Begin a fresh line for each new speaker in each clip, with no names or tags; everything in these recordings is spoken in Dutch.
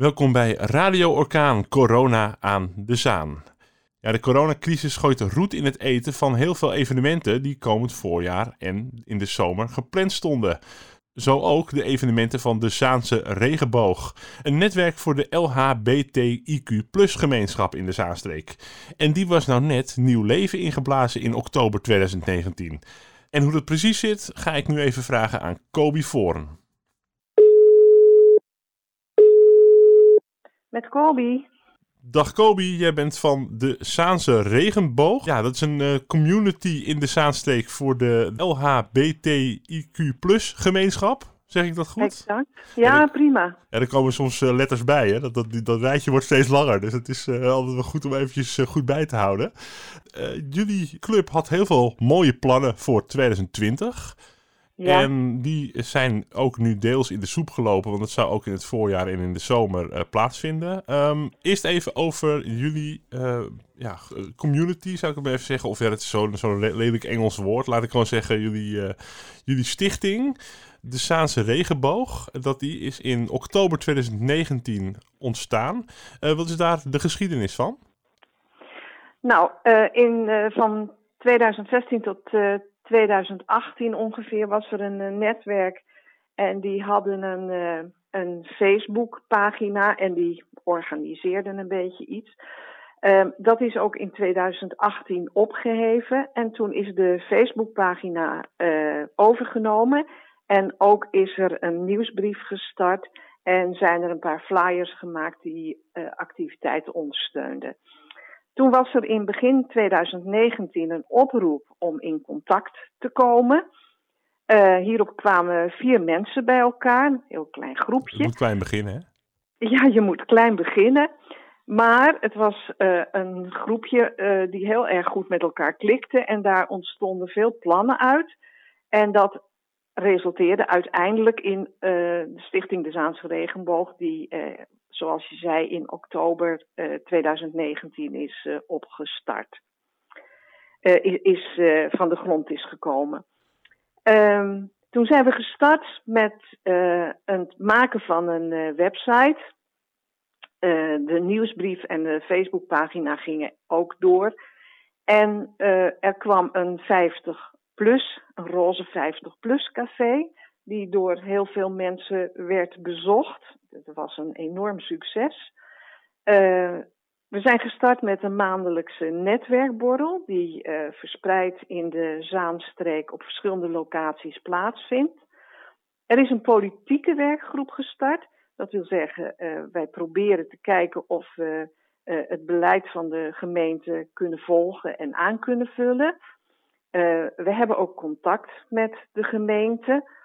Welkom bij Radio Orkaan Corona aan de Zaan. Ja, de coronacrisis gooit roet in het eten van heel veel evenementen die komend voorjaar en in de zomer gepland stonden. Zo ook de evenementen van de Zaanse Regenboog, een netwerk voor de LHBTIQ gemeenschap in de Zaanstreek. En die was nou net nieuw leven ingeblazen in oktober 2019. En hoe dat precies zit, ga ik nu even vragen aan Kobi Voren.
Met Kobi.
Dag Kobi, jij bent van de Zaanse Regenboog. Ja, dat is een uh, community in de Zaanstreek voor de LHBTIQ gemeenschap. Zeg ik dat goed?
Exact. Ja, ja prima.
Ja, er komen soms uh, letters bij, hè? Dat, dat, dat rijtje wordt steeds langer. Dus het is uh, altijd wel goed om eventjes goed bij te houden. jullie club had heel veel mooie plannen voor 2020. Ja. En die zijn ook nu deels in de soep gelopen, want het zou ook in het voorjaar en in de zomer uh, plaatsvinden. Um, eerst even over jullie uh, ja, community, zou ik hem even zeggen. Of ja, het is zo'n zo lelijk Engels woord. Laat ik gewoon zeggen, jullie, uh, jullie stichting, de Saanse Regenboog, dat die is in oktober 2019 ontstaan. wat is daar de geschiedenis van?
Nou, in, van 2016 tot 2018 ongeveer was er een, netwerk en die hadden een, uh, een Facebook-pagina en die organiseerden een beetje iets. Uh, dat is ook in 2018 opgeheven en toen is de Facebook-pagina uh, overgenomen en ook is er een nieuwsbrief gestart en zijn er een paar flyers gemaakt die uh, activiteiten ondersteunden. Toen was er in begin 2019 een oproep om in contact te komen. Uh, hierop kwamen vier mensen bij elkaar, een heel klein groepje. Je
moet klein beginnen, hè?
Ja, je moet klein beginnen. Maar het was uh, een groepje uh, die heel erg goed met elkaar klikte en daar ontstonden veel plannen uit. En dat resulteerde uiteindelijk in de Stichting de Zaanse Regenboog, die zoals je zei, in oktober 2019 eh, is eh, opgestart. Eh, is, van de grond is gekomen. Ehm, toen zijn we gestart met het maken van een website. de nieuwsbrief en de Facebookpagina gingen ook door. En er kwam een 50 plus, een roze 50 plus café die door heel veel mensen werd bezocht. Het was een enorm succes. Uh, we zijn gestart met een maandelijkse netwerkborrel, die uh, verspreid in de Zaanstreek op verschillende locaties plaatsvindt. Er is een politieke werkgroep gestart. Dat wil zeggen, uh, wij proberen te kijken of we het beleid van de gemeente kunnen volgen en aan kunnen vullen. we hebben ook contact met de gemeente.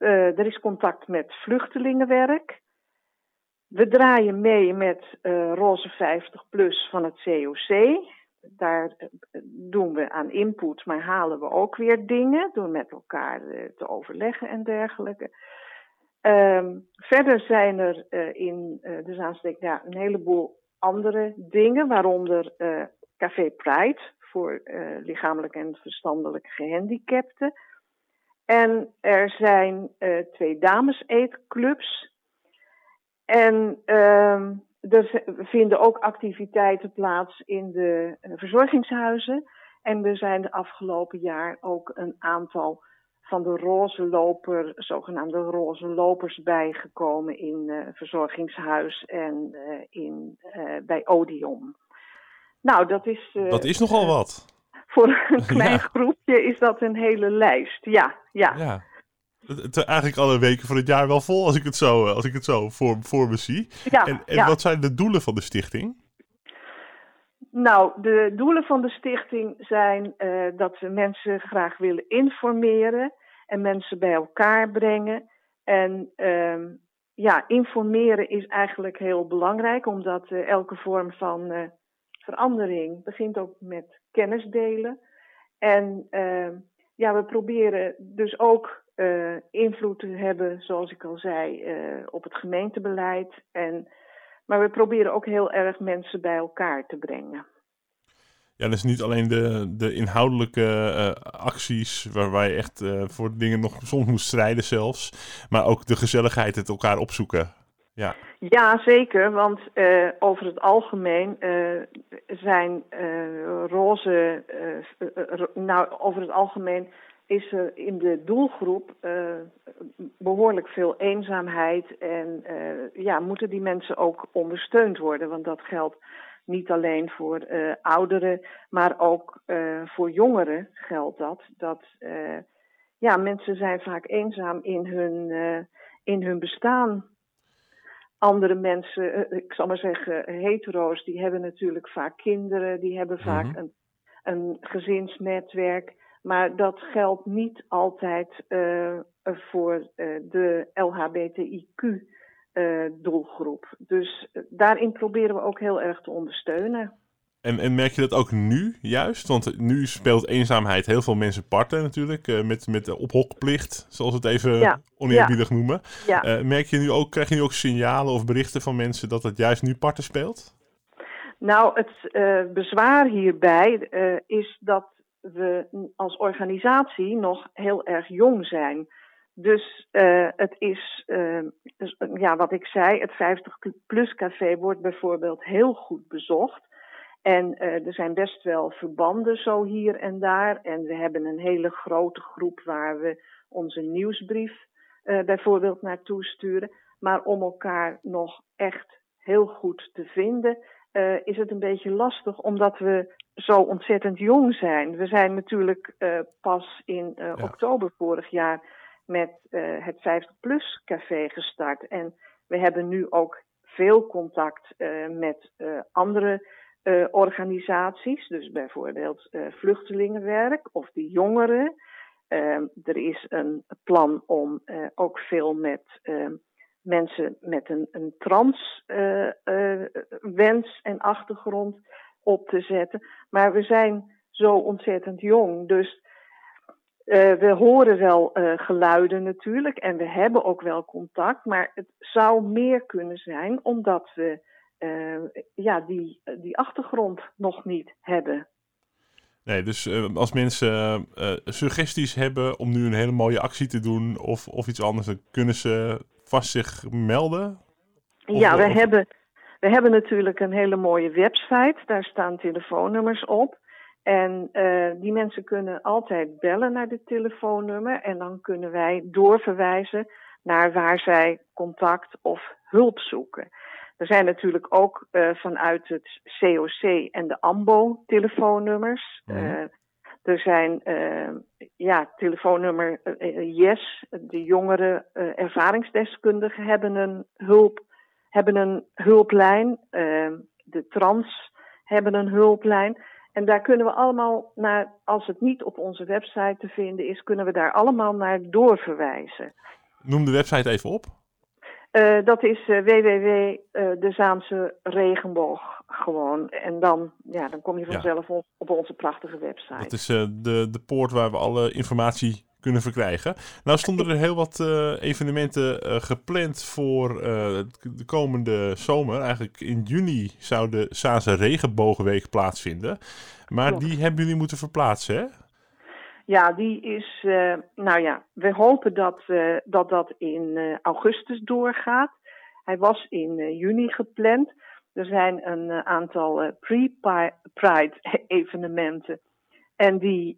Uh, er is contact met vluchtelingenwerk. We draaien mee met uh, Roze 50 Plus van het COC. Daar uh, doen we aan input, maar halen we ook weer dingen door met elkaar te overleggen en dergelijke. Ehm, verder zijn er in de Zaansteek ja, een heleboel andere dingen, waaronder Café Pride voor lichamelijk en verstandelijk gehandicapten. En er zijn uh, twee dames-eetclubs. En uh, er vinden ook activiteiten plaats in de uh, verzorgingshuizen. En er zijn de afgelopen jaar ook een aantal van de roze loper, zogenaamde roze lopers bijgekomen in uh, verzorgingshuis en in, bij Odium. Nou, dat is.
dat is nogal wat
voor een klein groepje is dat een hele lijst. Ja, ja. ja.
Het, eigenlijk alle weken van het jaar wel vol als ik het zo, als ik het zo voor, voor me zie. Ja, en, en wat zijn de doelen van de stichting?
Nou, de doelen van de stichting zijn uh, dat we mensen graag willen informeren en mensen bij elkaar brengen. En uh, ja, informeren is eigenlijk heel belangrijk, omdat uh, elke vorm van verandering begint ook met kennis delen. En uh, ja, we proberen dus ook uh, invloed te hebben, zoals ik al zei, uh, op het gemeentebeleid. En, maar we proberen ook heel erg mensen bij elkaar te brengen.
Ja, dus niet alleen de, de inhoudelijke acties waar, waar je echt voor dingen nog soms moet strijden zelfs, maar ook de gezelligheid, het elkaar opzoeken. Ja,
ja zeker. Want uh, over het algemeen uh, zijn uh, roze. nou, over het algemeen is er in de doelgroep behoorlijk veel eenzaamheid. En ja, moeten die mensen ook ondersteund worden. Want dat geldt niet alleen voor ouderen, maar ook voor jongeren geldt dat. Dat ja, mensen zijn vaak eenzaam in hun, in hun bestaan andere mensen, eh, ik zal maar zeggen, hetero's, die hebben natuurlijk vaak kinderen, die hebben vaak mhm. een, een gezinsnetwerk. Maar dat geldt niet altijd uh, voor uh, de LHBTIQ-doelgroep. dus daarin proberen we ook heel erg te ondersteunen.
En, en merk je dat ook nu juist? Want nu speelt eenzaamheid heel veel mensen parten natuurlijk. Uh, met, met de ophokplicht, zoals we het even ja. oneerbiedig noemen. Uh, merk je nu ook, krijg je nu ook signalen of berichten van mensen dat het juist nu parten speelt?
Nou, het uh, bezwaar hierbij is dat we als organisatie nog heel erg jong zijn. Dus het is, dus, ja, wat ik zei, het 50-plus café wordt bijvoorbeeld heel goed bezocht. En uh, er zijn best wel verbanden zo hier en daar. En we hebben een hele grote groep waar we onze nieuwsbrief uh, bijvoorbeeld naartoe sturen. Maar om elkaar nog echt heel goed te vinden, uh, is het een beetje lastig omdat we zo ontzettend jong zijn. We zijn natuurlijk pas in ja. oktober vorig jaar met het 50PLUS café gestart. En we hebben nu ook veel contact met andere uh, organisaties, dus bijvoorbeeld uh, vluchtelingenwerk of die jongeren. Uh, er is een plan om uh, ook veel met mensen met een, een trans wens en achtergrond op te zetten. Maar we zijn zo ontzettend jong, dus we horen wel geluiden natuurlijk en we hebben ook wel contact, maar het zou meer kunnen zijn omdat we uh, ja, die, die achtergrond nog niet hebben.
Nee, dus uh, als mensen uh, suggesties hebben om nu een hele mooie actie te doen of, of iets anders, dan kunnen ze vast zich melden?
Of, ja, we, of... hebben, we hebben natuurlijk een hele mooie website. Daar staan telefoonnummers op. En die mensen kunnen altijd bellen naar dit telefoonnummer. En dan kunnen wij doorverwijzen naar waar zij contact of hulp zoeken. Er zijn natuurlijk ook uh, vanuit het COC en de AMBO telefoonnummers. Mm. Uh, er zijn uh, ja, telefoonnummer YES, de jongere ervaringsdeskundigen hebben een hulp, hebben een hulplijn. de trans hebben een hulplijn. En daar kunnen we allemaal naar, als het niet op onze website te vinden is, kunnen we daar allemaal naar doorverwijzen.
Noem de website even op.
Uh, dat is uh, www uh, de Zaanse regenboog gewoon. En dan, ja, dan kom je vanzelf ja. op, op, onze prachtige website.
Dat is de, de poort waar we alle informatie kunnen verkrijgen. Nou stonden er heel wat evenementen gepland voor de komende zomer. Eigenlijk in juni zou de Zaanse regenboogweek plaatsvinden. Maar Klopt. die hebben jullie moeten verplaatsen, hè?
Ja, die is, uh, nou ja, we hopen dat uh, dat, dat in uh, augustus doorgaat. Hij was in juni gepland. Er zijn een aantal pre-Pride evenementen. En die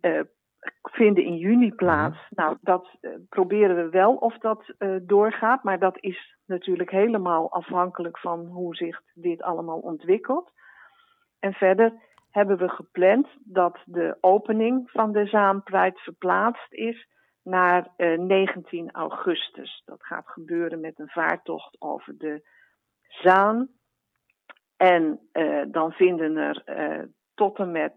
vinden in juni plaats. Mhm. Nou, dat proberen we wel of dat doorgaat. Maar dat is natuurlijk helemaal afhankelijk van hoe zich dit allemaal ontwikkelt. En verder hebben we gepland dat de opening van de Zaanpride verplaatst is naar uh, eh, 19 augustus. Dat gaat gebeuren met een vaartocht over de Zaan. En uh, dan vinden er uh, tot en met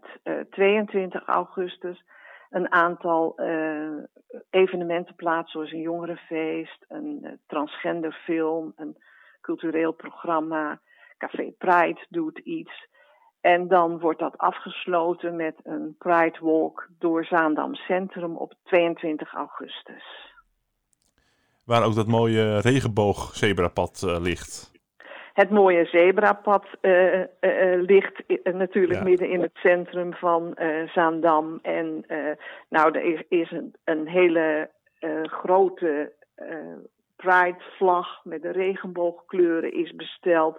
22 augustus een aantal evenementen plaats, zoals een jongerenfeest, een transgenderfilm, een cultureel programma. Café Pride doet iets. En dan wordt dat afgesloten met een Pride Walk door Zaandam Centrum op 22 augustus.
Waar ook dat mooie regenboog-zebrapad uh, ligt.
Het mooie zebrapad uh, uh, ligt natuurlijk ja. midden in het centrum van Zaandam. En nou, er is, is een, een hele grote Pride-vlag met de regenboogkleuren is besteld.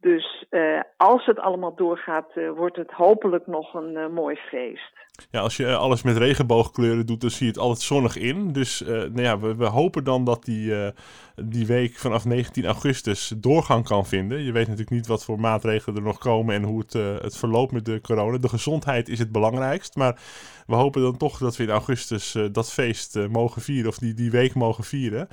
Dus uh, als het allemaal doorgaat, uh, wordt het hopelijk nog een uh, mooi feest.
Ja, als je alles met regenboogkleuren doet, dan zie je het altijd zonnig in. Dus nou ja, we, we, hopen dan dat die, die week vanaf 19 augustus doorgang kan vinden. Je weet natuurlijk niet wat voor maatregelen er nog komen en hoe het, het verloopt met de corona. De gezondheid is het belangrijkst. Maar we hopen dan toch dat we in augustus dat feest mogen vieren, of die, die week mogen vieren.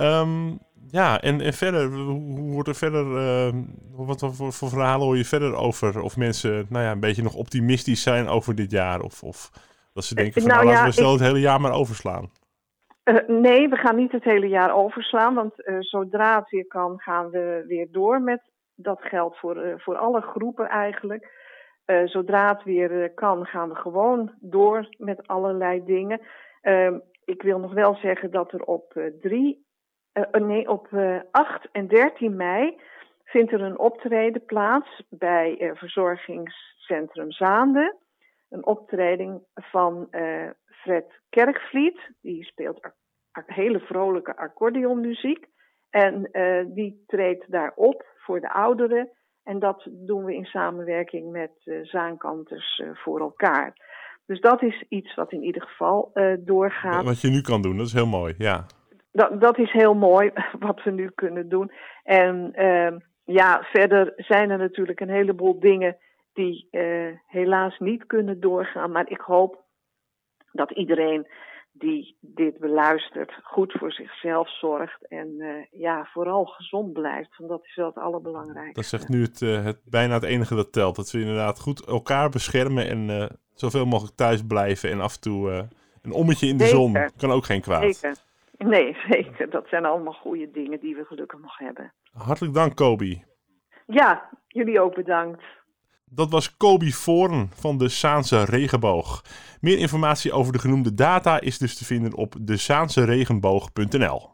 Um, ja, en, en verder, hoe wordt er verder, uh, wat voor, voor, verhalen hoor je verder over? Of mensen nou ja, een beetje nog optimistisch zijn over dit jaar? Of, of dat ze denken van nou, nou laten we snel het hele jaar maar overslaan?
Uh, nee, we gaan niet het hele jaar overslaan. Want uh, zodra het weer kan, gaan we weer door met dat geld voor, voor alle groepen eigenlijk. zodra het weer kan, gaan we gewoon door met allerlei dingen. Ehm, ik wil nog wel zeggen dat er op 3 uh, nee, op uh, eh, 8 en 13 mei vindt er een optreden plaats bij verzorgingscentrum Zaande. Een optreden van Fred Kerkvliet. Die speelt hele vrolijke accordeonmuziek. En die treedt daar op voor de ouderen. En dat doen we in samenwerking met Zaankanters voor elkaar. Dus dat is iets wat in ieder geval doorgaat.
Wat je nu kan doen, dat is heel mooi, ja
dat, dat is heel mooi wat we nu kunnen doen. En uh, ja, verder zijn er natuurlijk een heleboel dingen die uh, helaas niet kunnen doorgaan. Maar ik hoop dat iedereen die dit beluistert goed voor zichzelf zorgt. En uh, ja, vooral gezond blijft. Want dat is wel het allerbelangrijkste.
Dat zegt nu het, het bijna het enige dat telt. Dat we inderdaad goed elkaar beschermen en zoveel mogelijk thuis blijven. En af en toe een ommetje in de zon kan ook geen kwaad.
Zeker. Nee, zeker. Dat zijn allemaal goede dingen die we gelukkig nog hebben.
Hartelijk dank, Kobi.
Ja, jullie ook bedankt.
Dat was Kobi Voorn van de Saanse Regenboog. Meer informatie over de genoemde data is dus te vinden op dezaanseregenboog.nl.